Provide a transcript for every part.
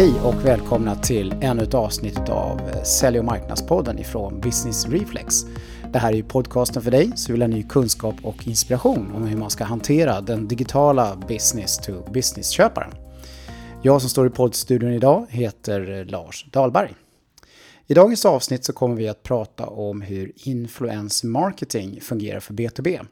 Hej och välkomna till ännu ett avsnitt av eh, Sälj och marknadspodden ifrån Business Reflex. Det här är ju podcasten för dig som vill ha ny kunskap och inspiration om hur man ska hantera den digitala business to business-köparen. Jag som står i poddstudion idag heter eh, Lars Dahlberg. I dagens avsnitt så kommer vi att prata om hur influence marketing fungerar för B2B.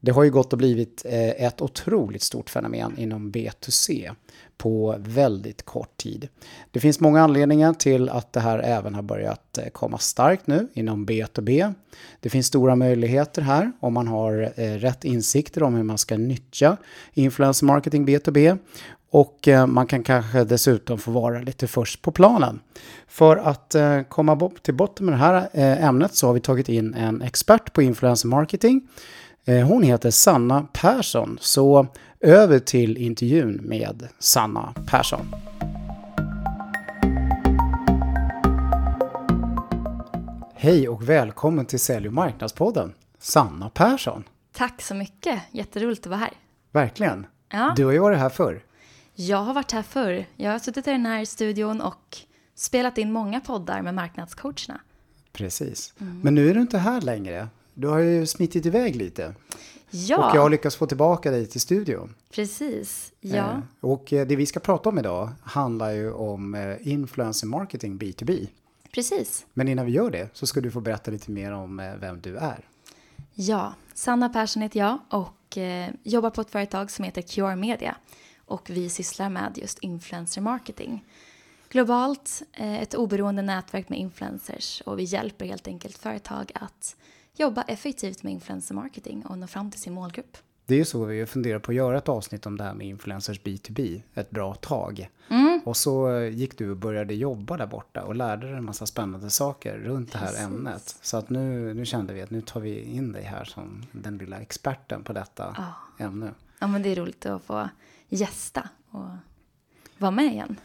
Det har ju gått och blivit eh, ett otroligt stort fenomen inom B2C på väldigt kort tid. Det finns många anledningar till att det här även har börjat eh, komma starkt nu inom B2B. Det finns stora möjligheter här om man har eh, rätt insikter om hur man ska nyttja influencer marketing B2B och eh, man kan kanske dessutom få vara lite först på planen. För att komma till botten med det här ämnet så har vi tagit in en expert på influencer marketing hon heter Sanna Persson, så över till intervjun med Sanna Persson. Hej och välkommen till Sälj och marknadspodden, Sanna Persson. Tack så mycket, jätteroligt att vara här. Verkligen. Ja. Du har ju varit här förr. Jag har varit här förr. Jag har suttit i den här studion och spelat in många poddar med marknadscoacherna. Precis. Mm. Men nu är du inte här längre. Du har ju smittit iväg lite. Ja. Och jag har lyckats få tillbaka dig till studion. Precis, ja. Eh, och eh, det vi ska prata om idag handlar ju om eh, influencer marketing B2B. Precis. Men innan vi gör det så ska du få berätta lite mer om vem du är. Ja, Sanna Persson heter jag och jobbar på ett företag som heter QR Media. Och vi sysslar med just influencer marketing. Globalt, ett oberoende nätverk med influencers och vi hjälper helt enkelt företag att jobba effektivt med influencer marketing och nå fram till sin målgrupp. Det är ju så vi funderar på att göra ett avsnitt om det här med influencers B2B ett bra tag. Mm. Och så eh, gick du och började jobba där borta och lärde dig en massa spännande saker runt Precis. det här ämnet. Så att nu, nu kände vi att nu tar vi in dig här som den lilla experten på detta ja. ämne. Ja, men det är roligt att få gästa och vara med igen.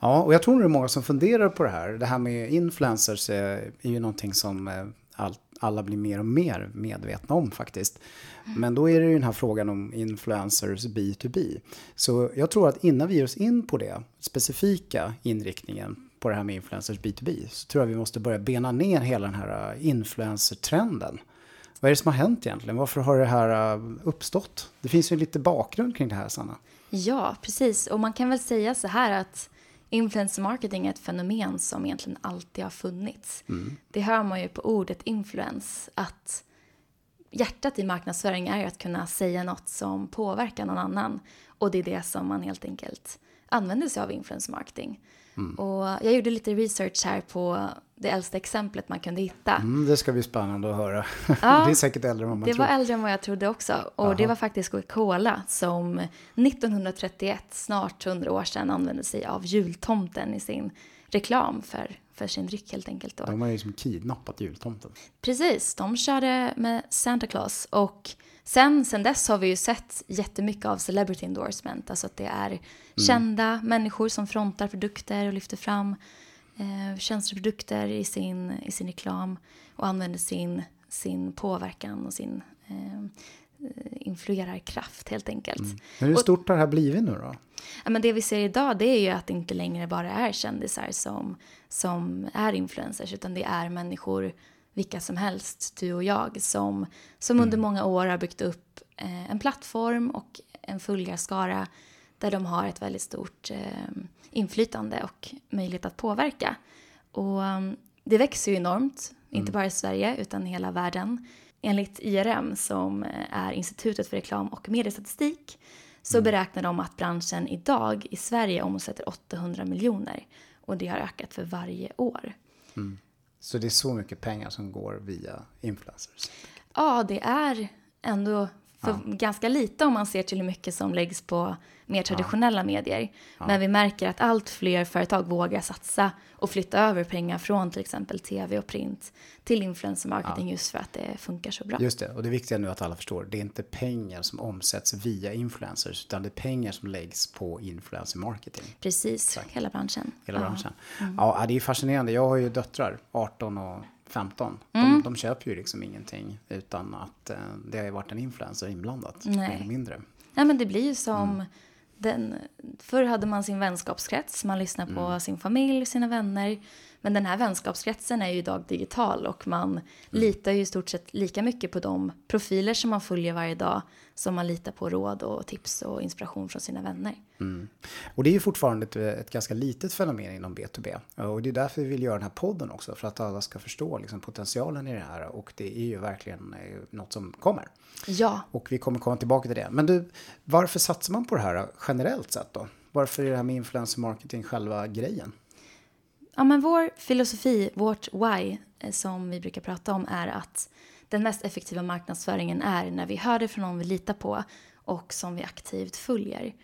Ja, och jag tror det är många som funderar på det här. Det här med influencers är, är ju någonting som eh, allt alla blir mer och mer medvetna om faktiskt. Men då är det ju den här frågan om influencers B2B. Så jag tror att innan vi ger oss in på det, specifika inriktningen på det här med influencers B2B, så tror jag vi måste börja bena ner hela den här uh, influencer-trenden. Vad är det som har hänt egentligen? Varför har det här uh, uppstått? Det finns ju lite bakgrund kring det här, Sanna. Ja, precis. Och man kan väl säga så här att Influencer marketing är ett fenomen som egentligen alltid har funnits. Mm. Det hör man ju på ordet influens, att hjärtat i marknadsföring är ju att kunna säga något som påverkar någon annan. Och det är det som man helt enkelt använder sig av influencer marketing. Mm. Och jag gjorde lite research här på det äldsta exemplet man kunde hitta. Mm, det ska bli spännande att höra. Ja, det är säkert äldre än vad man det tror. Det var äldre än vad jag trodde också. Och Aha. det var faktiskt Coca-Cola som 1931, snart 100 år sedan, använde sig av jultomten i sin reklam för, för sin dryck helt enkelt. Då. De har ju som kidnappat jultomten. Precis, de körde med Santa Claus och Sen, sen dess har vi ju sett jättemycket av celebrity endorsement, alltså att det är mm. kända människor som frontar produkter och lyfter fram eh, tjänsteprodukter i sin, i sin reklam och använder sin, sin påverkan och sin eh, influerarkraft helt enkelt. Mm. Men hur stort har det här blivit nu då? Ja, men det vi ser idag det är ju att det inte längre bara är kändisar som, som är influencers utan det är människor vilka som helst, du och jag, som, som under mm. många år har byggt upp eh, en plattform och en följarskara där de har ett väldigt stort eh, inflytande och möjlighet att påverka. Och um, det växer ju enormt, mm. inte bara i Sverige utan i hela världen. Enligt IRM, som eh, är Institutet för reklam och mediestatistik, så mm. beräknar de att branschen idag i Sverige omsätter 800 miljoner och det har ökat för varje år. Mm. Så det är så mycket pengar som går via influencers? Ja, det är ändå för ja. ganska lite om man ser till hur mycket som läggs på mer traditionella ja. medier. Ja. Men vi märker att allt fler företag vågar satsa och flytta över pengar från till exempel tv och print till influencer marketing just för att det funkar så bra. Just det, och det viktiga nu att alla förstår, det är inte pengar som omsätts via influencers utan det är pengar som läggs på influencer marketing. Precis, Tack. hela branschen. Hela branschen. Mm. Ja, det är fascinerande. Jag har ju döttrar, 18 och 15. Mm. De, de köper ju liksom ingenting utan att eh, det har ju varit en influencer inblandad. Nej. Mer eller mindre. Nej men det blir ju som mm. den, förr hade man sin vänskapskrets, man lyssnar på mm. sin familj, sina vänner. Men den här vänskapskretsen är ju idag digital och man mm. litar ju i stort sett lika mycket på de profiler som man följer varje dag som man litar på råd och tips och inspiration från sina vänner. Mm. Och det är ju fortfarande ett, ett, ganska litet fenomen inom B2B. Och det är därför vi vill göra den här podden också, för att alla ska förstå liksom, potentialen i det här. Och det är ju verkligen eh, något som kommer. Ja. Och vi kommer komma tillbaka till det. Men du, varför satsar man på det här generellt sett då? Varför är det här med influencer marketing själva grejen? Ja, men vår filosofi, vårt why, eh, som vi brukar prata om är att den mest effektiva marknadsföringen är när vi hör det från någon vi litar på och som vi aktivt följer.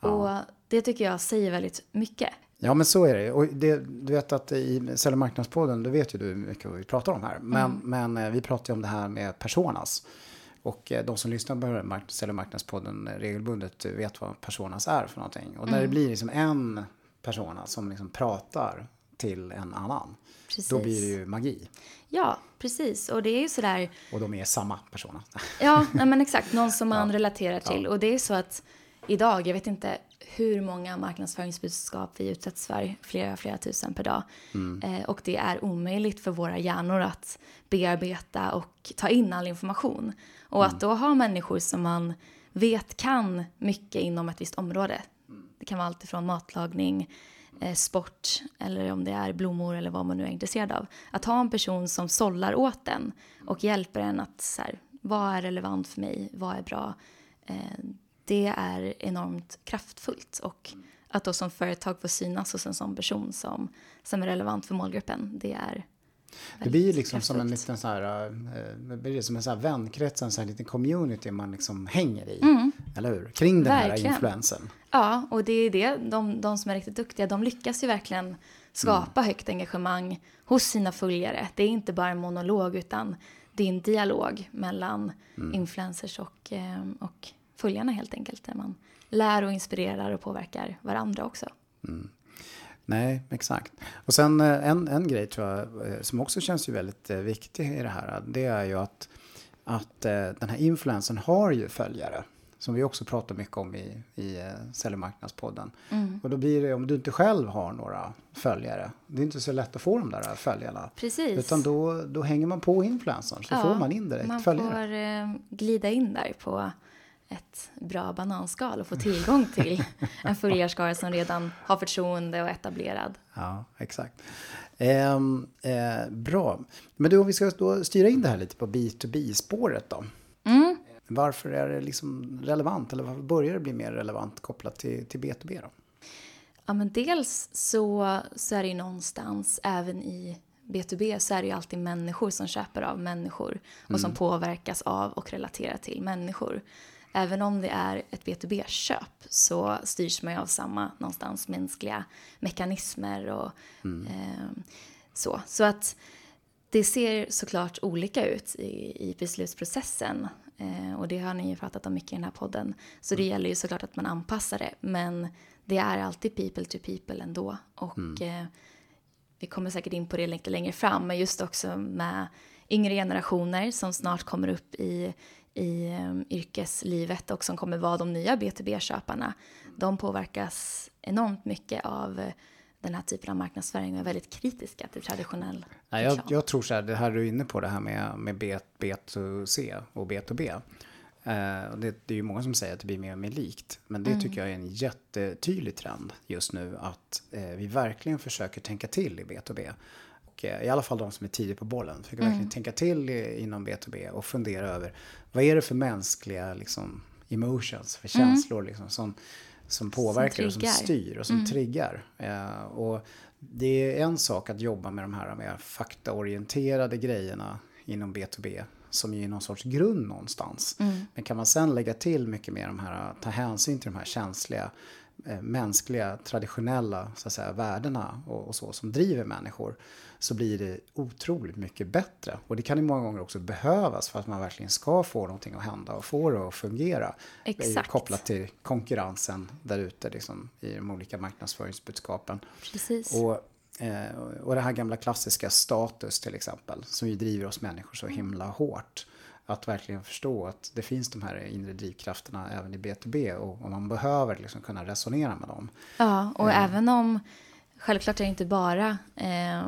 Ja. Och det tycker jag säger väldigt mycket. Ja, men så är det. Och det, du vet att i Sälj marknadspodden, då vet ju du mycket vad vi pratar om här. Men, mm. men eh, vi pratar ju om det här med personas. Och eh, de som lyssnar på Sälj marknadspodden regelbundet vet vad personas är för någonting. Och när mm. det blir liksom en persona som liksom pratar till en annan. Precis. Då blir det ju magi. Ja, precis. Och det är ju sådär... Och de är samma persona. ja, men exakt. Någon som man ja. relaterar till. Ja. Och det är så att idag, jag vet inte hur många marknadsföringsbudskap vi utsätts för, flera, flera tusen per dag. Mm. Eh, och det är omöjligt för våra hjärnor att bearbeta och ta in all information. Och mm. att då ha människor som man vet kan mycket inom ett visst område. Det kan vara allt ifrån matlagning, Eh, sport eller om det är blommor eller vad man nu är intresserad av. Att ha en person som sållar åt den och hjälper en att så här, vad är relevant för mig, vad är bra. Eh, det är enormt kraftfullt och att då som företag få synas hos en sån person som, som är relevant för målgruppen, det är det blir liksom som en liten så här, eh, det blir som en så här vänkrets, en så här liten community man liksom hänger i. Mm. Eller hur? Kring den verkligen. här influensen. Ja, och det är det, de, de som är riktigt duktiga, de lyckas ju verkligen skapa mm. högt engagemang hos sina följare. Det är inte bara en monolog, utan det är en dialog mellan mm. influencers och, eh, och följarna helt enkelt. Där man lär och inspirerar och påverkar varandra också. Mm. Nej, exakt. Och sen eh, en, en grej tror jag eh, som också känns ju väldigt eh, viktig i det här. Det är ju att, att den här influensen har ju följare. Som vi också pratar mycket om i, i Säljmarknadspodden. Mm. Och då blir det om du inte själv har några följare. Det är inte så lätt att få de där följarna. Precis. Utan då, då hänger man på influencern så ja, får man indirekt man följare. Man får glida in där på ett bra bananskal och få tillgång till en följarskara som redan har förtroende och är etablerad. Ja, exakt. Eh, eh, bra. Men du, om vi ska då styra in det här lite på B2B-spåret då. Mm. Varför är det liksom relevant, eller varför börjar det bli mer relevant kopplat till, till B2B då? Ja, men dels så, så är det ju någonstans även i B2B så är det ju alltid människor som köper av människor och mm. som påverkas av och relaterar till människor även om det är ett B2B-köp så styrs man ju av samma någonstans mänskliga mekanismer och mm. eh, så. Så att det ser såklart olika ut i, i beslutsprocessen eh, och det har ni ju pratat om mycket i den här podden. Så det mm. gäller ju såklart att man anpassar det men det är alltid people to people ändå och mm. eh, vi kommer säkert in på det lite längre fram men just också med yngre generationer som snart kommer upp i i um, yrkeslivet och som kommer vara de nya B2B-köparna, de påverkas enormt mycket av uh, den här typen av marknadsföring och är väldigt kritiska till traditionell Nej, jag, jag, tror så här, det här du är inne på, det här med, med B, B2C och B2B. Eh, det, det, är ju många som säger att det blir mer och mer likt. Men det mm. tycker jag är en jättetydlig trend just nu. Att eh, vi verkligen försöker tänka till i B2B. Och eh, i alla fall de som är tidigt på bollen. Försöker mm. verkligen tänka till inom B2B och fundera över vad är det för mänskliga liksom, emotions, för mm. känslor mm. liksom, som, som påverkar som och som styr och som mm. triggar. Uh, och det är en sak att jobba med de här mer faktaorienterade grejerna inom B2B som är någon sorts grund någonstans. Mm. Men kan man sen lägga till mycket mer de här, ta hänsyn till de här känsliga eh, mänskliga traditionella så att säga, värdena och, och, så som driver människor så blir det otroligt mycket bättre. Och det kan ju många gånger också behövas för att man verkligen ska få någonting att hända och få det att fungera. Exakt. Kopplat till konkurrensen där ute liksom, i de olika marknadsföringsbudskapen. Precis. Och, eh, och det här gamla klassiska status till exempel som ju driver oss människor så himla hårt. att verkligen förstå att det finns de här inre drivkrafterna även i B2B och, och man behöver liksom kunna resonera med dem. Ja, och mm. även om självklart är det inte bara eh,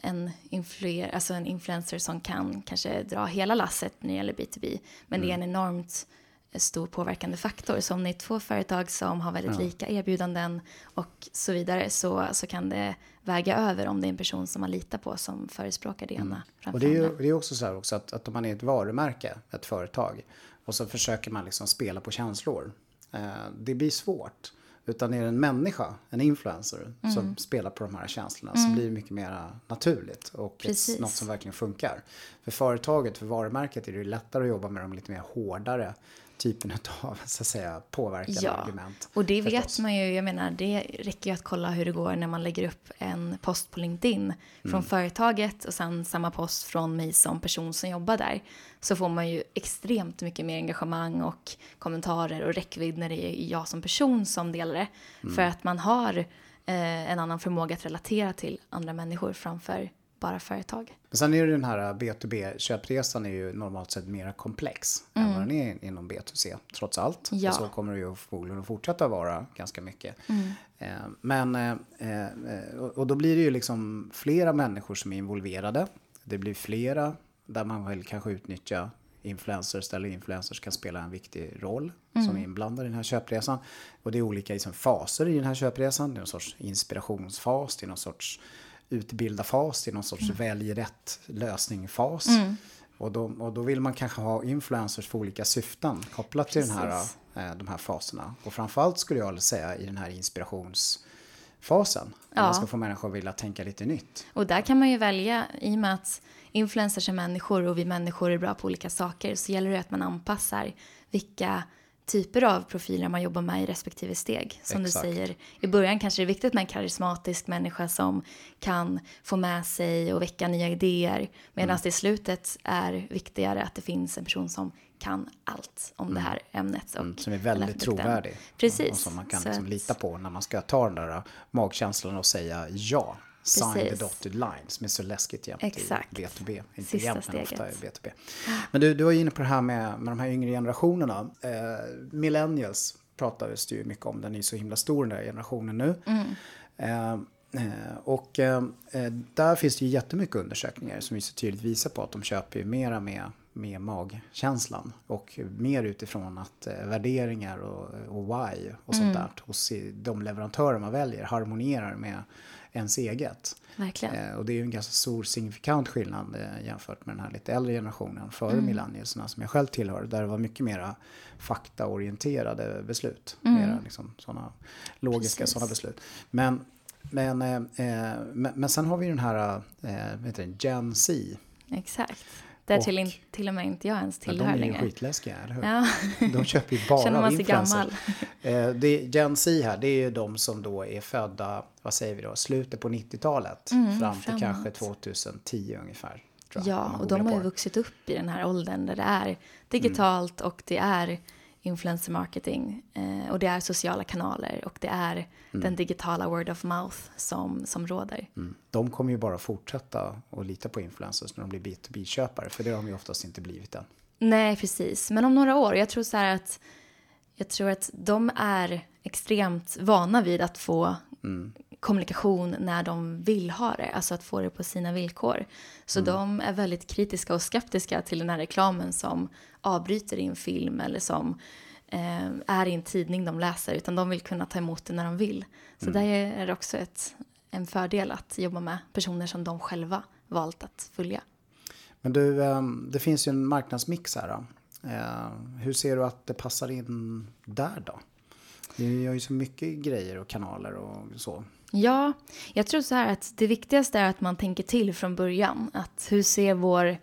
en, influer, alltså en influencer som kan kanske dra hela lasset när det gäller B2B, men mm. det är en mm. enormt stor påverkande faktor. Så om ni är två företag som har väldigt ja. lika erbjudanden och så vidare så, så kan det väga över om det är en person som man litar på som förespråkar det ena mm. Och det är ju det är också så här också att, att om man är ett varumärke, ett företag och så försöker man liksom spela på känslor. Eh, det blir svårt. Utan är det en människa, en influencer, mm. som spelar på de här känslorna mm. så blir det mycket mer naturligt och något som verkligen funkar. För företaget, för varumärket är det lättare att jobba med de lite mer hårdare typen av så att säga, påverkande ja. argument. Och det förstås. vet man ju, jag menar det räcker ju att kolla hur det går när man lägger upp en post på LinkedIn från mm. företaget och sen samma post från mig som person som jobbar där. Så får man ju extremt mycket mer engagemang och kommentarer och räckvidd när det är jag som person som delar det. Mm. För att man har eh, en annan förmåga att relatera till andra människor framför bara företag. Men sen är det den här B2B-köpresan är ju normalt sett mer komplex mm. än vad den är inom B2C, trots allt. Ja. Och så kommer det ju förmodligen att fortsätta vara ganska mycket. Mm. Eh, men, eh, eh, och då blir det ju liksom flera människor som är involverade. Det blir flera där man vill kanske utnyttja influencers eller influencers kan spela en viktig roll mm. som är inblandade i den här köpresan. Och det är olika liksom, faser i den här köpresan. Det är någon sorts inspirationsfas, det är någon sorts utbilda-fas, i någon sorts mm. välj rätt lösning-fas. Mm. Och, då, och då vill man kanske ha influencers för olika syften kopplat till den här, eh, de här faserna. Och framförallt skulle jag säga i den här inspirationsfasen. Ja. Man ska få människor att vilja tänka lite nytt. Och där kan man ju välja, i och med att influencers är människor och vi människor är bra på olika saker, så gäller det att man anpassar vilka typer av profiler man jobbar med i respektive steg. Som Exakt. du säger, i början kanske det är viktigt med en karismatisk människa som kan få med sig och väcka nya idéer. Medan mm. det i slutet är viktigare att det finns en person som kan allt om mm. det här ämnet. Och mm, som är väldigt trovärdig. Precis. Och som man kan liksom lita på när man ska ta den där magkänslan och säga ja. Sign the dotted line som är så läskigt jämt Exakt. i B2B. Inte Sista jämt men ofta i B2B. Men du, du var inne på det här med, med de här yngre generationerna. Eh, millennials pratades det ju mycket om. Den är ju så himla stor den där generationen nu. Mm. Eh, eh och eh, eh, där finns det ju jättemycket undersökningar som ju så tydligt visar på att de köper ju mera med, med magkänslan. Och mer utifrån att eh, värderingar och, och why och sånt mm. där hos de leverantörer man väljer harmonierar med ens eget. Verkligen. Eh, och det är ju en ganska stor signifikant skillnad eh, jämfört med den här lite äldre generationen före mm. millennialsna som jag själv tillhör. Där det var mycket mera faktaorienterade beslut. Mm. Mera liksom sådana logiska sådana beslut. Men, men, eh, eh, men, men, sen har vi den här eh, vad heter det, Gen Z. Exakt. Där till, till och med inte jag ens tillhör längre. De är ju skitläskiga, eller hur? Ja. De köper ju bara Känner man sig gammal. Eh, det, Gen Z här, det är ju de som då är födda, vad säger vi då, slutet på 90-talet. Mm, fram till framåt. kanske 2010 ungefär. ja, och de har ju vuxit upp i den här åldern där det är digitalt mm. och det är influencer marketing eh, och det är sociala kanaler och det är mm. den digitala word of mouth som, som råder. Mm. De kommer ju bara fortsätta att lita på influencers när de blir B2B-köpare för det har de ju oftast inte blivit än. Nej, precis. Men om några år, jag tror så här att jag tror att de är extremt vana vid att få mm. kommunikation när de vill ha det, alltså att få det på sina villkor. Så mm. de är väldigt kritiska och skeptiska till den här reklamen som avbryter i en film eller som eh, är i en tidning de läser, utan de vill kunna ta emot det när de vill. Så mm. där är det också ett, en fördel att jobba med personer som de själva valt att följa. Men du, ehm, det finns ju en marknadsmix här. Då. Eh, hur ser du att det passar in där då? Vi har ju så mycket grejer och kanaler och så. Ja, jag tror så här att det viktigaste är att man tänker till från början. Att hur ser vår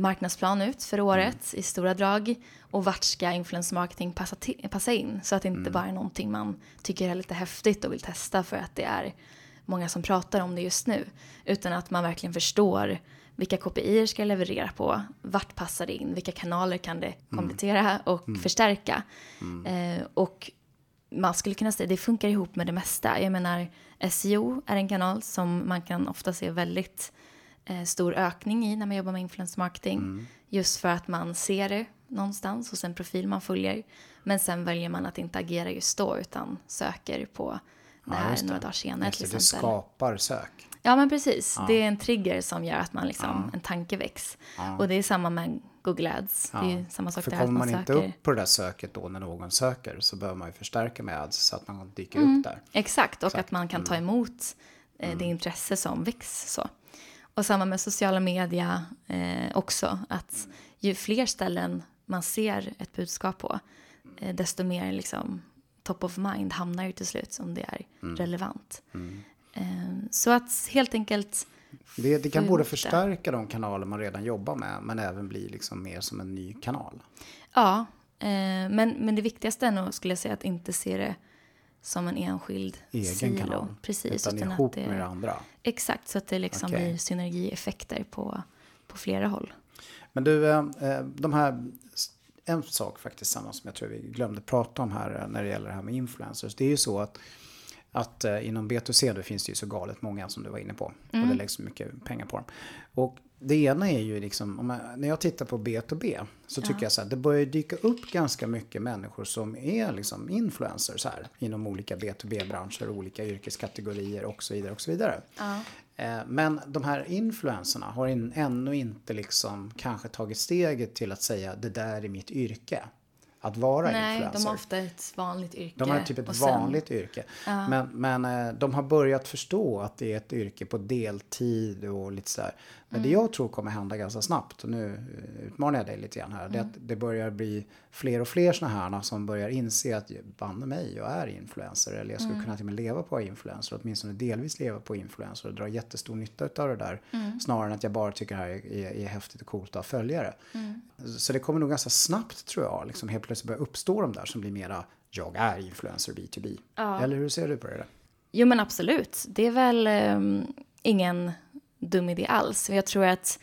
marknadsplan ut för året mm. i stora drag? Och vart ska influencer marketing passa, passa in? Så att det inte mm. bara är någonting man tycker är lite häftigt och vill testa för att det är många som pratar om det just nu. Utan att man verkligen förstår vilka KPI ska jag leverera på, vart passar det in, vilka kanaler kan det mm. komplettera mm. och mm. förstärka. Mm. Eh, och man skulle kunna säga, det funkar ihop med det mesta. Jag menar, SEO är en kanal som man kan ofta se väldigt eh, stor ökning i när man jobbar med influencer marketing. Mm. Just för att man ser det någonstans hos en profil man följer. Men sen väljer man att inte agera just då utan söker på det här ja, några dagar senare till exempel. Du skapar sök. Ja men precis. Ja. Det är en trigger som gör att man liksom, ja. en tanke väcks. Och det är samma med Google Ads. Det är samma sak För där. kommer man, man inte upp på det där söket då när någon söker så behöver man ju förstärka med ads så att man dyker mm. upp där. Exakt, och så. att man kan ta mm. emot eh, mm. det intresse som väcks. Så. Och samma med sociala media eh, också. Att ju fler ställen man ser ett budskap på, eh, desto mer liksom, top of mind hamnar ju till slut om det är mm. relevant. Mm. Eh, så att helt enkelt... Det, det kan både förstärka de kanaler man redan jobbar med, men även bli liksom mer som en ny kanal. Ja, eh, men, men det viktigaste är nog, skulle jag säga, att inte se det som en enskild Egen silo. kanal. Precis, utan, utan ihop det, med det andra. Exakt, så att det liksom okay. blir synergieffekter på, på flera håll. Men du, eh, de här, en sak faktiskt samma som jag tror vi glömde prata om här när det gäller det här med influencers. Det är ju så att att eh, inom B2C då finns det ju så galet många som du var inne på. Mm. Och det läggs mycket pengar på dem. Och det ena är ju liksom, jag, när jag tittar på B2B så tycker ja. jag så här, det börjar dyka upp ganska mycket människor som är liksom influencers här inom olika B2B-branscher, olika yrkeskategorier och så vidare och så vidare. Ja. Eh, men de här influenserna har in, ännu inte liksom kanske tagit steget till att säga det där är mitt yrke att vara Nej, influencer. Nej, de har ofta ett vanligt yrke. De har typ ett sen, vanligt yrke. Ja. Men, men eh, de har börjat förstå att det är ett yrke på deltid och lite sådär. Men mm. det jag tror kommer hända ganska snabbt, och nu utmanar jag dig lite grann här, mm. det är att det börjar bli fler och fler sådana här som börjar inse att banne mig, jag är influencer. Eller jag skulle mm. kunna till och med leva på influencer, åtminstone delvis leva på influencer och dra jättestor nytta av det där. Mm. Snarare än att jag bara tycker det här är, är, är häftigt och coolt att ha följare. Mm. Så det kommer nog ganska snabbt tror jag, liksom helt plötsligt börja uppstå de där som blir mera jag är influencer B2B. Ja. Eller hur ser du på det? Jo men absolut. Det är väl um, ingen dum idé alls. Jag tror att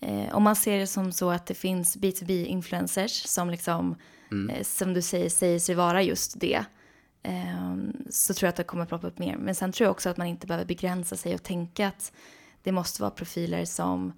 eh, om man ser det som så att det finns B2B-influencers som liksom, mm. eh, som du säger, säger sig vara just det. Eh, så tror jag att det kommer ploppa upp mer. Men sen tror jag också att man inte behöver begränsa sig och tänka att det måste vara profiler som,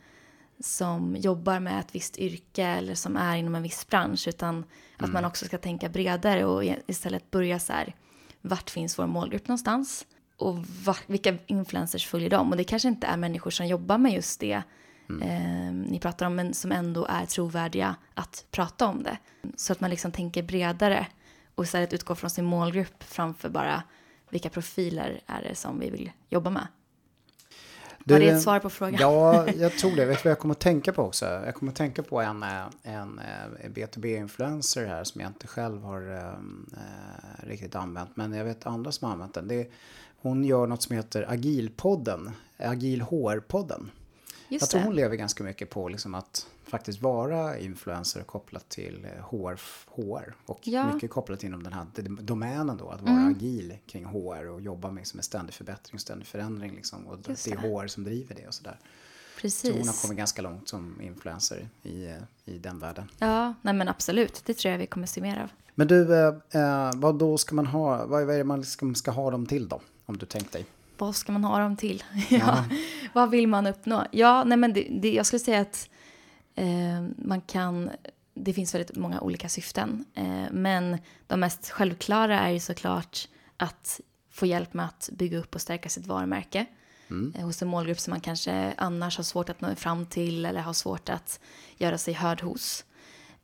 som jobbar med ett visst yrke eller som är inom en viss bransch. Utan mm. att man också ska tänka bredare och istället börja så här, vart finns vår målgrupp någonstans? Och va, vilka influencers följer dem? Och det kanske inte är människor som jobbar med just det mm. eh, ni pratar om, men som ändå är trovärdiga att prata om det. Så att man liksom tänker bredare och istället utgår från sin målgrupp framför bara vilka profiler är det som vi vill jobba med. Du, Var det ett svar på frågan? Ja, jag tror det. Vet du vad jag kommer att tänka på också? Jag kommer att tänka på en, en, en B2B-influencer här som jag inte själv har äh, riktigt använt. Men jag vet andra som har använt den. Det, hon gör något som heter Agilpodden, Agil HR-podden. Just jag tror hon lever ganska mycket på liksom att faktiskt vara influencer kopplat till HR, eh, HR och ja. mycket kopplat inom den här domänen då, att vara mm. agil kring HR och jobba med liksom en ständig förbättring, ständig förändring liksom, och Just det är HR som driver det och sådär. Precis. Så hon har kommit ganska långt som influencer i, eh, i den världen. Ja, nej men absolut, det tror jag vi kommer se mer av. Men du, eh, eh vad då ska man ha, vad är det man ska, ska ha dem till då? Om du tänkt dig. Vad ska man ha dem till? ja, vad vill man uppnå? Ja, nej men det, det, jag skulle säga att eh, man kan... Det finns väldigt många olika syften. Eh, men de mest självklara är ju såklart att få hjälp med att bygga upp och stärka sitt varumärke. Mm. Eh, hos en målgrupp som man kanske annars har svårt att nå fram till eller har svårt att göra sig hörd hos.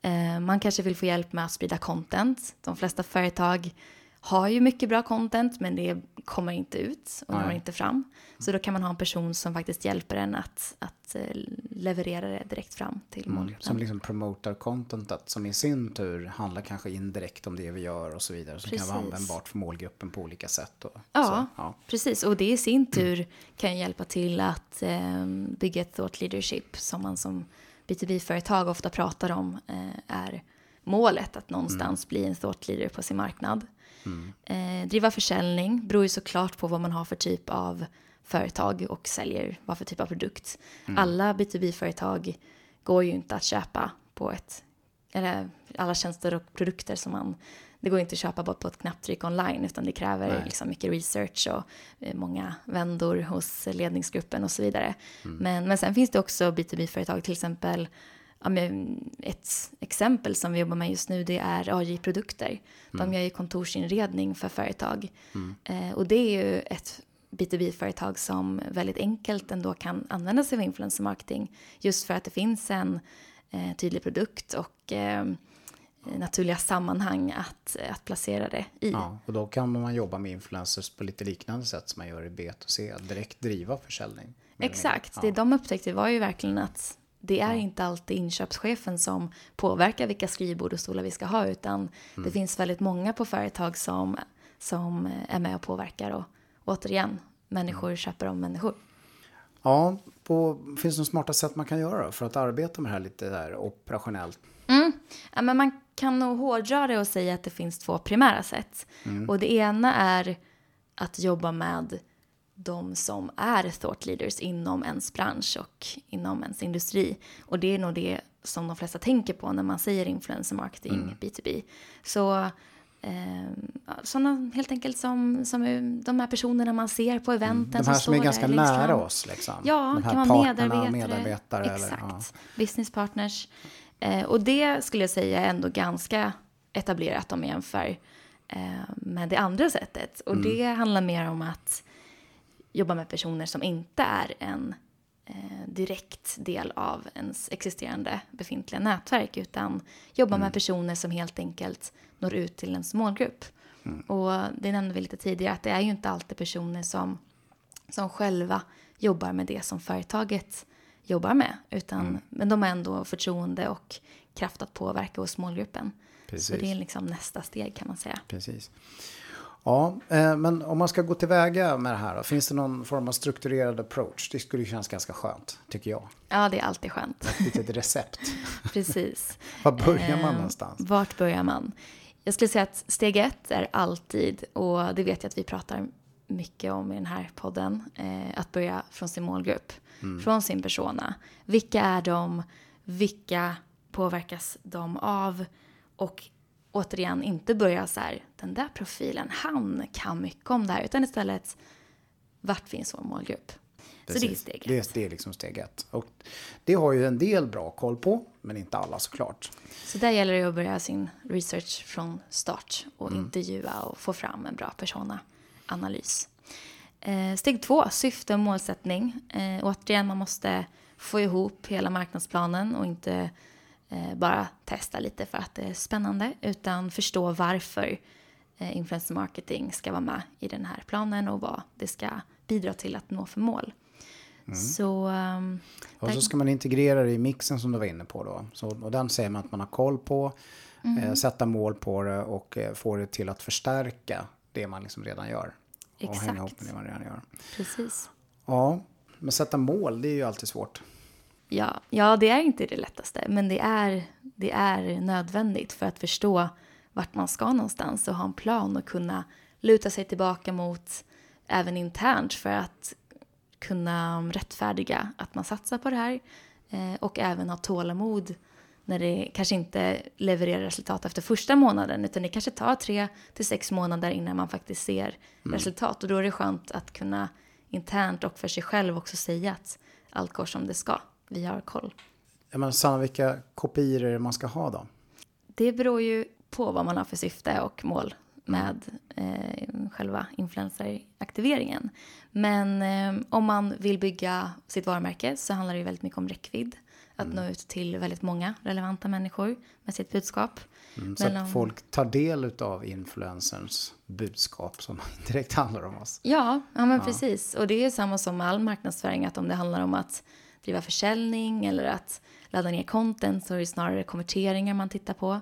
Eh, man kanske vill få hjälp med att sprida content. De flesta företag har ju mycket bra content men det kommer inte ut och når inte fram. Så då kan man ha en person som faktiskt hjälper en att, att eh, leverera det direkt fram till mm, målgruppen. Som liksom promotar contentet som i sin tur handlar kanske indirekt om det vi gör och så vidare. Som precis. kan vara användbart för målgruppen på olika sätt. Och, ja, så, ja, precis. Och det i sin tur kan hjälpa till att eh, bygga ett thought leadership som man som B2B-företag ofta pratar om eh, är målet att någonstans mm. bli en thought leader på sin marknad. Mm. Eh, driva försäljning beror ju såklart på vad man har för typ av företag och säljer vad för typ av produkt. Mm. Alla B2B-företag går ju inte att köpa på ett, eller alla tjänster och produkter som man det går inte att köpa bara på ett knapptryck online utan det kräver Nej. liksom mycket research och eh, många vändor hos ledningsgruppen och så vidare. Mm. Men, men sen finns det också B2B-företag, till exempel ja, ett exempel som vi jobbar med just nu det är AJ-produkter. De gör ju kontorsinredning för företag. Eh, och det är ju ett B2B-företag som väldigt enkelt ändå kan använda sig av influencer marketing. Just för att det finns en eh, tydlig produkt och eh, naturliga sammanhang att, att placera det i. Ja, och då kan man jobba med influencers på lite liknande sätt som man gör i B2C, direkt driva försäljning. Exakt, Ja. det de upptäckte var ju verkligen att det är inte alltid inköpschefen som påverkar vilka skrivbord och stolar vi ska ha utan det finns väldigt många på företag som, som är med och påverkar och återigen, människor köper om människor. Ja, på, finns det några smarta sätt man kan göra för att arbeta med det här lite där operationellt? Ja, men man kan nog hårdra det och säga att det finns två primära sätt. Och det ena är att jobba med de som är thought leaders inom ens bransch och inom ens industri. Och det är nog det som de flesta tänker på när man säger influencer marketing B2B. Så eh, sådana helt enkelt som, som de här personerna man ser på eventen De här som står är ganska nära oss liksom. Ja, De här kan vara medarbetare. medarbetare Exakt. eller, ja. Business partners. Eh, och det skulle jag säga är ändå ganska etablerat om man jämför eh, med det andra sättet. Och Mm. det handlar mer om att jobba med personer som inte är en eh, direkt del av ens existerande befintliga nätverk utan jobba Mm. med personer som helt enkelt når ut till ens målgrupp. Mm. Och det nämnde vi lite tidigare att det är ju inte alltid personer som, som själva jobbar med det som företaget jobbar med. Utan, Mm. Men de har ändå förtroende och kraft att påverka hos målgruppen. Så Precis. det är liksom nästa steg kan man säga. Precis. Ja, eh, men om man ska gå tillväga med det här då, finns det någon form av strukturerad approach? Det skulle ju kännas ganska skönt, tycker jag. Ja, det är alltid skönt. Ett litet recept. Precis. Var börjar man Eh, någonstans? Vart börjar man? Jag skulle säga att steg ett är alltid, och det vet jag att vi pratar mycket om i den här podden, eh, att börja från sin målgrupp, från sin persona. Vilka är de? Vilka påverkas de av? Och återigen, inte börja så här, den där profilen, han kan mycket om det här, utan istället, vart finns vår målgrupp? Så det är Precis. steget. Det, är- det är liksom steg ett. Och det har ju en del bra koll på, men inte alla såklart. Så där gäller det att börja sin research från start och intervjua och få fram en bra persona-analys. Eh, steg två, syfte och målsättning. Eh, återigen, man måste få ihop hela marknadsplanen och inte bara testa lite för att det är spännande utan förstå varför eh, influencer marketing ska vara med i den här planen och vad det ska bidra till att nå för mål. Så... ehm, Och där- så ska man integrera det i mixen som du var inne på då. Så, och den säger man att man har koll på, Mm. eh, sätta mål på det och eh, få det till att förstärka det man liksom redan gör. Och hänga Exakt. ihop med det man redan gör. precis. Ja, men sätta mål, det är ju alltid svårt. Ja, ja, det är inte det lättaste, men det är, det är nödvändigt för att förstå vart man ska någonstans och ha en plan och kunna luta sig tillbaka mot även internt för att kunna rättfärdiga att man satsar på det här eh, och även ha tålamod när det kanske inte levererar resultat efter första månaden utan det kanske tar tre till sex månader innan man faktiskt ser resultat och då är det skönt att kunna internt och för sig själv också säga att allt går som det ska. Vi har koll. Ja, men Sanna, vilka kopior är det man ska ha då? Det beror ju på vad man har för syfte och mål med eh, själva influenceraktiveringen. Men eh, om man vill bygga sitt varumärke så handlar det ju väldigt mycket om räckvidd. Att nå ut till väldigt många relevanta människor med sitt budskap. Mm, så Men att om- folk tar del av influencers budskap som direkt handlar om oss. Ja, ja men precis. Och det är samma som med all marknadsföring, att om det handlar om att driva försäljning eller att ladda ner content så är det snarare konverteringar man tittar på.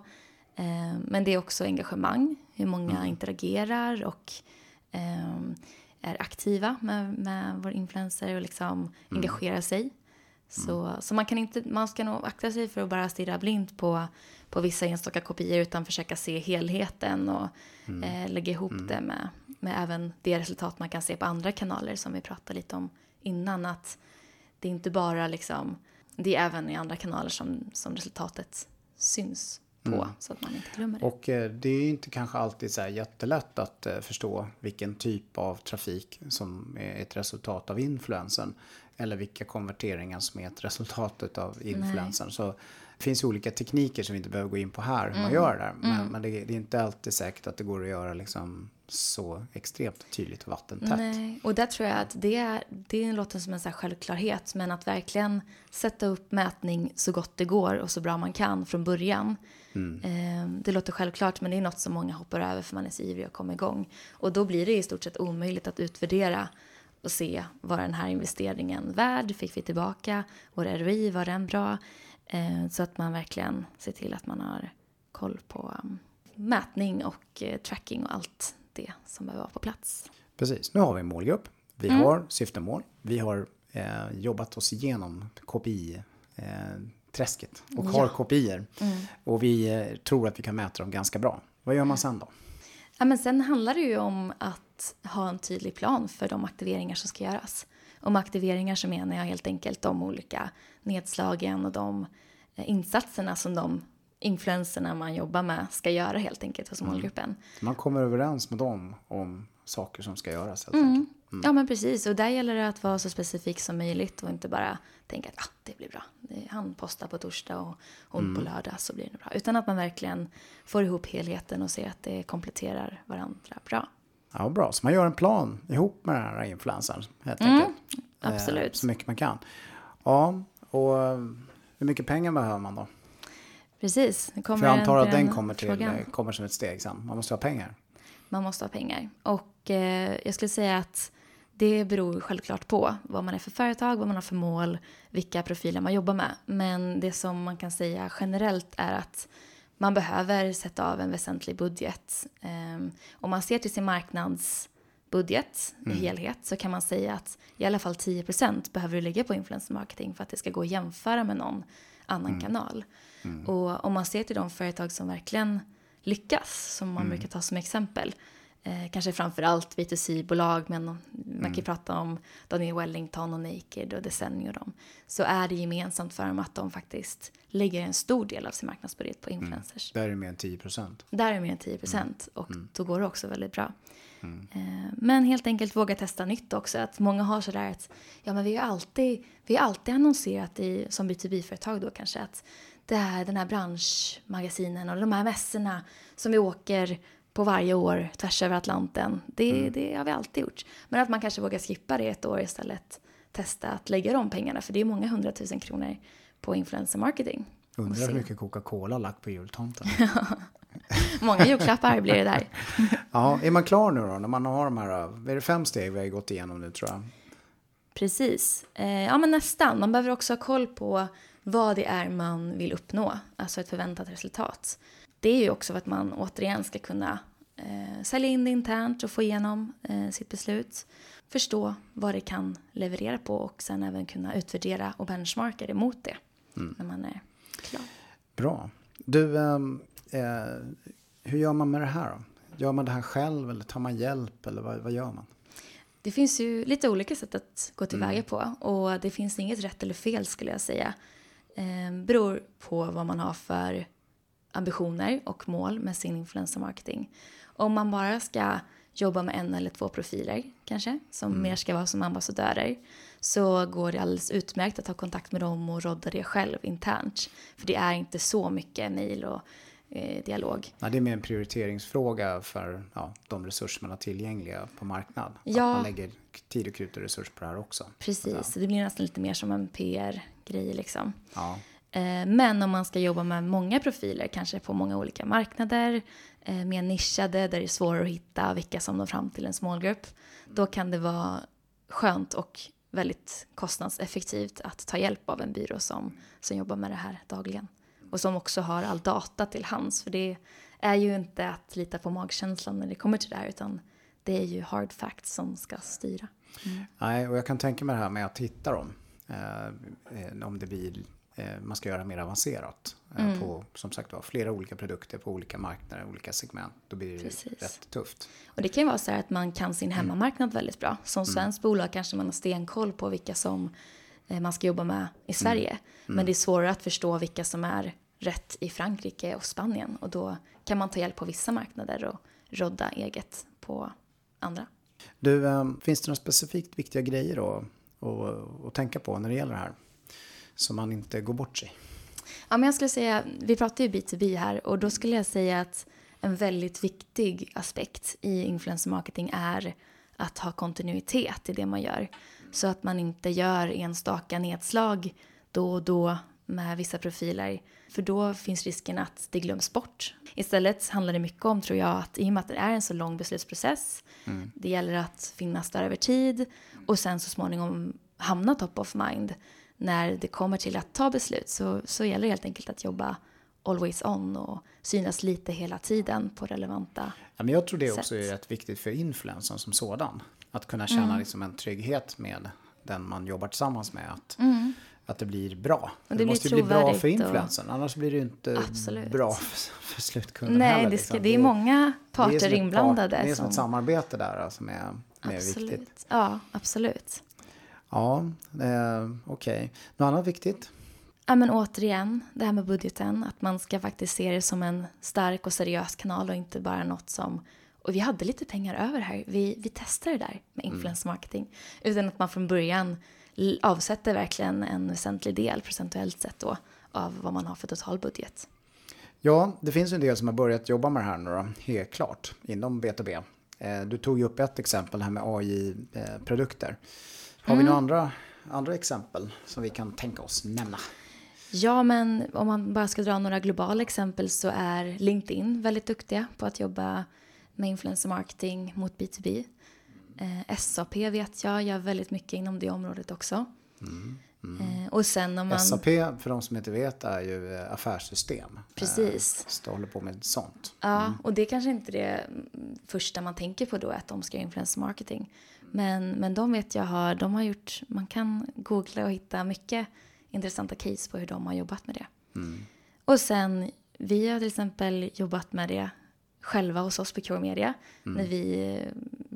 Eh, men det är också engagemang, hur många interagerar och eh, är aktiva med, med vår influencer och liksom engagerar sig. Så, så man, kan inte, man ska nog akta sig för att bara stirra blint på, på vissa enstaka kopior utan försöka se helheten och eh, lägga ihop det med, med även det resultat man kan se på andra kanaler som vi pratade lite om innan. Att det är inte bara liksom, det är även i andra kanaler som, som resultatet syns på mm. så att man inte glömmer det. Och eh, det är inte kanske alltid så här jättelätt att eh, förstå vilken typ av trafik som är ett resultat av influensen eller vilka konverteringar som är ett resultat av influensen. Så det finns ju olika tekniker som vi inte behöver gå in på här hur mm. man gör det. Men, mm. men det, det, är inte alltid säkert att det går att göra liksom så extremt tydligt vattentätt. Nej, och där tror jag att det, är, det låter som en så självklarhet. Men att verkligen sätta upp mätning så gott det går och så bra man kan från början. Mm. Eh, det låter självklart men det är något som många hoppar över för man är så ivrig att komma igång. Och då blir det i stort sett omöjligt att utvärdera och se vad den här investeringen värd? Fick vi tillbaka? Vår ROI, var den bra? Eh, så att man verkligen ser till att man har koll på um, mätning och eh, tracking och allt det som behöver vara på plats. Precis, nu har vi en målgrupp. Vi mm. har syftemål. Vi har eh, jobbat oss igenom KPI eh, träsket och har ja. KPI. Mm. Och vi eh, tror att vi kan mäta dem ganska bra. Vad gör man sen då? Ja, men sen handlar det ju om att ha en tydlig plan för de aktiveringar som ska göras. Och med aktiveringar så menar jag helt enkelt de olika nedslagen och de eh, insatserna som de influenserna man jobbar med ska göra helt enkelt hos mm. målgruppen. Man kommer överens med dem om saker som ska göras helt mm. enkelt. Mm. Ja men precis och där gäller det att vara så specifik som möjligt och inte bara tänka att ah, det blir bra. Han postar på torsdag och hon mm. på lördag så blir det bra. Utan att man verkligen får ihop helheten och ser att det kompletterar varandra bra. Ja bra, så man gör en plan ihop med den här influencern helt mm. enkelt. Absolut. Eh, så mycket man kan. Ja, och hur mycket pengar behöver man då? Precis. Kommer För jag antar att den kommer, till, kommer som ett steg sen. Man måste ha pengar. Man måste ha pengar. Och eh, jag skulle säga att det beror självklart på vad man är för företag, vad man har för mål, vilka profiler man jobbar med. Men det som man kan säga generellt är att man behöver sätta av en väsentlig budget. Um, om man ser till sin marknadsbudget mm. i helhet så kan man säga att i alla fall 10% behöver du lägga på influencer marketing för att det ska gå att jämföra med någon annan mm. kanal. Mm. Och om man ser till de företag som verkligen lyckas, som man mm. brukar ta som exempel, eh, kanske framför allt B2C-bolag, men man mm. kan ju prata om Daniel Wellington och Naked och Desenio och dem, så är det gemensamt för dem att de faktiskt lägger en stor del av sin marknadsbudget på mm. influencers. Mm. Där är det mer än 10 procent. Där är det mer än 10 procent mm. och då går det också väldigt bra. Mm. Eh, men helt enkelt våga testa nytt också. Att många har sådär att ja, men vi har alltid, vi har alltid annonserat i, som B2B-företag då kanske att det här, den här branschmagasinen och de här mässorna som vi åker på varje år tvärs över Atlanten. Det, mm. det har vi alltid gjort. Men att man kanske vågar skippa det ett år istället. Testa att lägga de pengarna, för det är många hundratusen kronor på influencer marketing. Undrar hur mycket Coca-Cola lagt på jultomten. många julklappar blir det där. ja, är man klar nu då? När man har de här, är det fem steg vi har gått igenom nu tror jag? Precis. Eh, ja, men nästan. Man behöver också ha koll på vad det är man vill uppnå, alltså ett förväntat resultat. Det är ju också för att man återigen ska kunna eh, sälja in det internt och få igenom eh, sitt beslut. Förstå vad det kan leverera på och sen även kunna utvärdera och benchmarka det mot det mm. när man är klar. Bra. Du, ehm, eh, hur gör man med det här då? Gör man det här själv eller tar man hjälp eller vad, vad gör man? Det finns ju lite olika sätt att gå tillväga mm. på och det finns inget rätt eller fel skulle jag säga. Eh, beror på vad man har för ambitioner och mål med sin influencer marketing. Om man bara ska jobba med en eller två profiler kanske, som mm. mer ska vara som ambassadörer, så går det alldeles utmärkt att ta kontakt med dem och rodda det själv internt. För det är inte så mycket mejl och eh, dialog. Ja, det är mer en prioriteringsfråga för ja, de resurser man har tillgängliga på marknad. Ja. Att man lägger tid och krut och resurs på det här också. Precis, det blir nästan lite mer som en PR-grej liksom. Ja. Eh, men om man ska jobba med många profiler, kanske på många olika marknader, eh, mer nischade där det är svårare att hitta vilka som når fram till en målgrupp, då kan det vara skönt och väldigt kostnadseffektivt att ta hjälp av en byrå som, som jobbar med det här dagligen. Och som också har all data till hands, för det är ju inte att lita på magkänslan när det kommer till det här, utan det är ju hard facts som ska styra. Mm. Nej, och jag kan tänka mig det här med att hitta dem. Eh, om det blir Eh, man ska göra mer avancerat. Eh, mm. På som sagt var flera olika produkter på olika marknader, olika segment. Då blir det Precis. rätt tufft. Och det kan ju vara så att man kan sin mm. hemmamarknad mm. väldigt bra. Som mm. svensk mm. bolag kanske man har stenkoll på vilka som eh, man ska jobba med i Sverige. Mm. Men det är svårare att förstå vilka som är rätt i Frankrike och Spanien. Och då kan man ta hjälp på vissa marknader och rodda eget på andra. Du, eh, finns det några specifikt viktiga grejer då att, att tänka på när det gäller det här? Så man inte går bort sig. Ja, men jag skulle säga, vi pratar ju B2B här och då skulle jag säga att en väldigt viktig aspekt i influencer marketing är att ha kontinuitet i det man gör. Så att man inte gör enstaka nedslag då och då med vissa profiler. För då finns risken att det glöms bort. Istället handlar det mycket om, tror jag, att i och med att det är en så lång beslutsprocess, mm. det gäller att finnas där över tid och sen så småningom hamna top of mind när det kommer till att ta beslut så, så gäller det helt enkelt att jobba always on och synas lite hela tiden på relevanta ja, men Jag tror det också är rätt viktigt för influensen som sådan. Att kunna känna mm. liksom en trygghet med den man jobbar tillsammans med. Att, mm. Att det blir bra. Det, det måste ju bli bra för influensen. Och... Annars blir det ju inte Absolut. bra för, för slutkunden Nej, heller. Det, ska, liksom. det är många parter det är inblandade. Part, det är som ett samarbete där som alltså, är, är viktigt. Ja, absolut. Ja, eh, okej. Okay. Något annat viktigt? Ja, men återigen, det här med budgeten. Att man ska faktiskt se det som en stark och seriös kanal och inte bara något som och vi hade lite pengar över här. Vi, vi testade det där med mm. influence marketing. Mm. Utan att man från början avsätter verkligen en väsentlig del procentuellt sett då av vad man har för totalbudget. Ja, det finns en del som har börjat jobba med det här nu då, helt klart, inom B2B. Eh, du tog ju upp ett exempel här med AI-produkter. Har vi några mm. andra, andra exempel som vi kan tänka oss nämna? Ja, men om man bara ska dra några globala exempel så är LinkedIn väldigt duktiga på att jobba med influencer marketing mot B2B. Eh, SAP vet jag gör väldigt mycket inom det området också. Mm, mm. Eh, och sen om man... SAP, för de som inte vet, är ju eh, affärssystem. Precis. Eh, så håller på med sånt. Ja, mm. och det är kanske inte det första man tänker på då, att de ska influencer marketing. Men, men de vet jag har, de har gjort, man kan googla och hitta mycket intressanta case på hur de har jobbat med det. Mm. Och sen, vi har till exempel jobbat med det själva hos oss på Cure Media mm. när vi eh,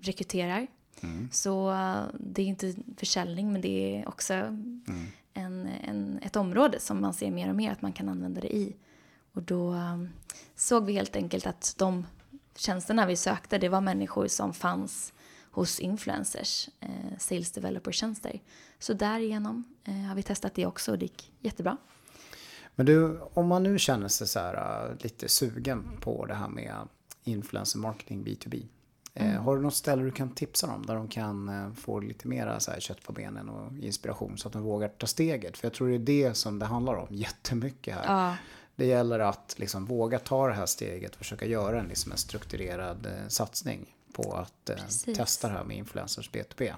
rekryterar. Mm. Så eh, det är inte försäljning men det är också mm. en, en, ett område som man ser mer och mer att man kan använda det i. Och då um, såg vi helt enkelt att de tjänsterna vi sökte det var människor som fanns hos influencers, eh, sales developer-tjänster. Så därigenom eh, har vi testat det också och det gick jättebra. Men du, om man nu känner sig så här uh, lite sugen på det här med influencer marketing B2B. Eh, mm. har du något ställe du kan tipsa dem där de kan uh, få lite mera så här, kött på benen och inspiration så att de vågar ta steget? För jag tror det är det som det handlar om jättemycket här. Ja. Det gäller att liksom våga ta det här steget och försöka göra en, liksom en strukturerad uh, satsning på att testa det här med influencers B2B.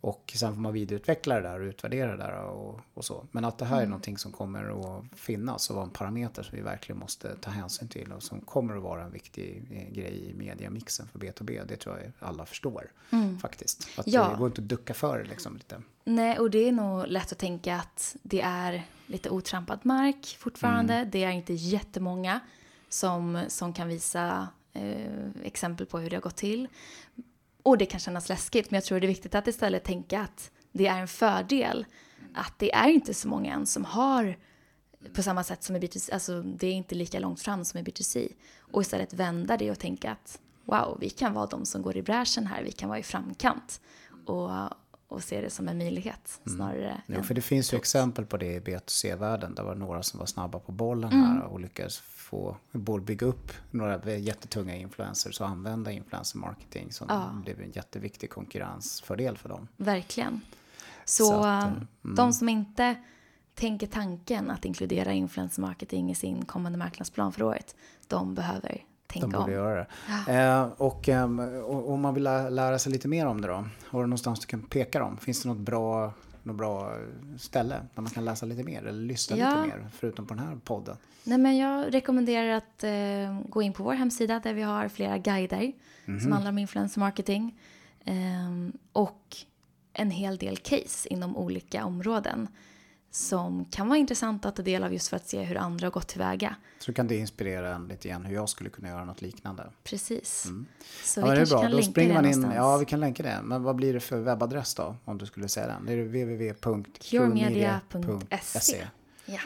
Och sen får man vidareutveckla det där och utvärdera det där och, och så. Men att det här mm. är någonting som kommer att finnas och vara en parameter som vi verkligen måste ta hänsyn till och som kommer att vara en viktig eh, grej i mediamixen för B2B. Det tror jag alla förstår mm. faktiskt. Att ja. det går inte att ducka för det liksom lite. Nej, och det är nog lätt att tänka att det är lite otrampad mark fortfarande. Mm. Det är inte jättemånga som, som kan visa eh, exempel på hur det har gått till. Och det kan kännas läskigt, men jag tror det är viktigt att istället tänka att det är en fördel. Att det är inte så många än som har på samma sätt som i B2C, alltså det är inte lika långt fram som i B2C. Och istället vända det och tänka att wow, vi kan vara de som går i bräschen här, vi kan vara i framkant. Och, och se det som en möjlighet mm. snarare mm. Jo, för det finns ju exempel på det i B2C-världen. Det var några som var snabba på bollen mm. här och lyckades få, både bygga upp några jättetunga influencers och använda influencer marketing som ja. blev en jätteviktig konkurrensfördel för dem. Verkligen. Så, Så att, eh, mm. de som inte tänker tanken att inkludera influencer marketing i sin kommande marknadsplan för året, de behöver tänka om. De borde om. göra det. Ja. Eh, och, eh, och om man vill lära sig lite mer om det då, har du någonstans du kan peka dem? Finns det något bra något bra ställe där man kan läsa lite mer eller lyssna ja. lite mer förutom på den här podden? Nej, men jag rekommenderar att eh, gå in på vår hemsida där vi har flera guider mm som handlar om influencer marketing eh, och en hel del case inom olika områden som kan vara intressant att ta del av just för att se hur andra har gått tillväga. Så kan det inspirera en lite grann hur jag skulle kunna göra något liknande. Precis. Mm. Så ja, vi kanske kan Då länka det man in, någonstans. Ja, vi kan länka det. Men vad blir det för webbadress då? Om du skulle säga den. Det är www.curemedia.se. Ja.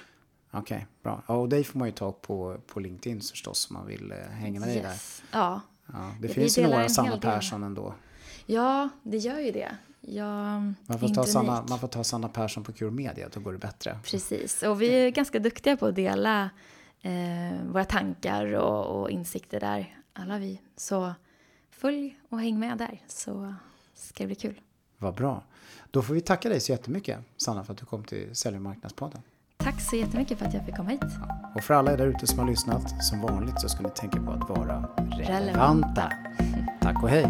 Okej, okay, bra. Ja, och dig får man ju ta på, på LinkedIn förstås om man vill eh, hänga med yes. dig där. Ja. ja det finns ju några Sanna Persson ändå. Ja, det gör ju det. Jag man, får ta Sanna, man får ta Sanna Persson på Cure Media, då går det bättre. Precis, och vi är ganska duktiga på att dela eh, våra tankar och, och, insikter där, alla vi. Så följ och häng med där så ska det bli kul. Vad bra. Då får vi tacka dig så jättemycket, Sanna, för att du kom till Sälj och marknadspodden. Tack så jättemycket för att jag fick komma hit. Ja. Och för alla er där ute som har lyssnat, som vanligt så ska ni tänka på att vara relevanta. relevanta. Tack och hej.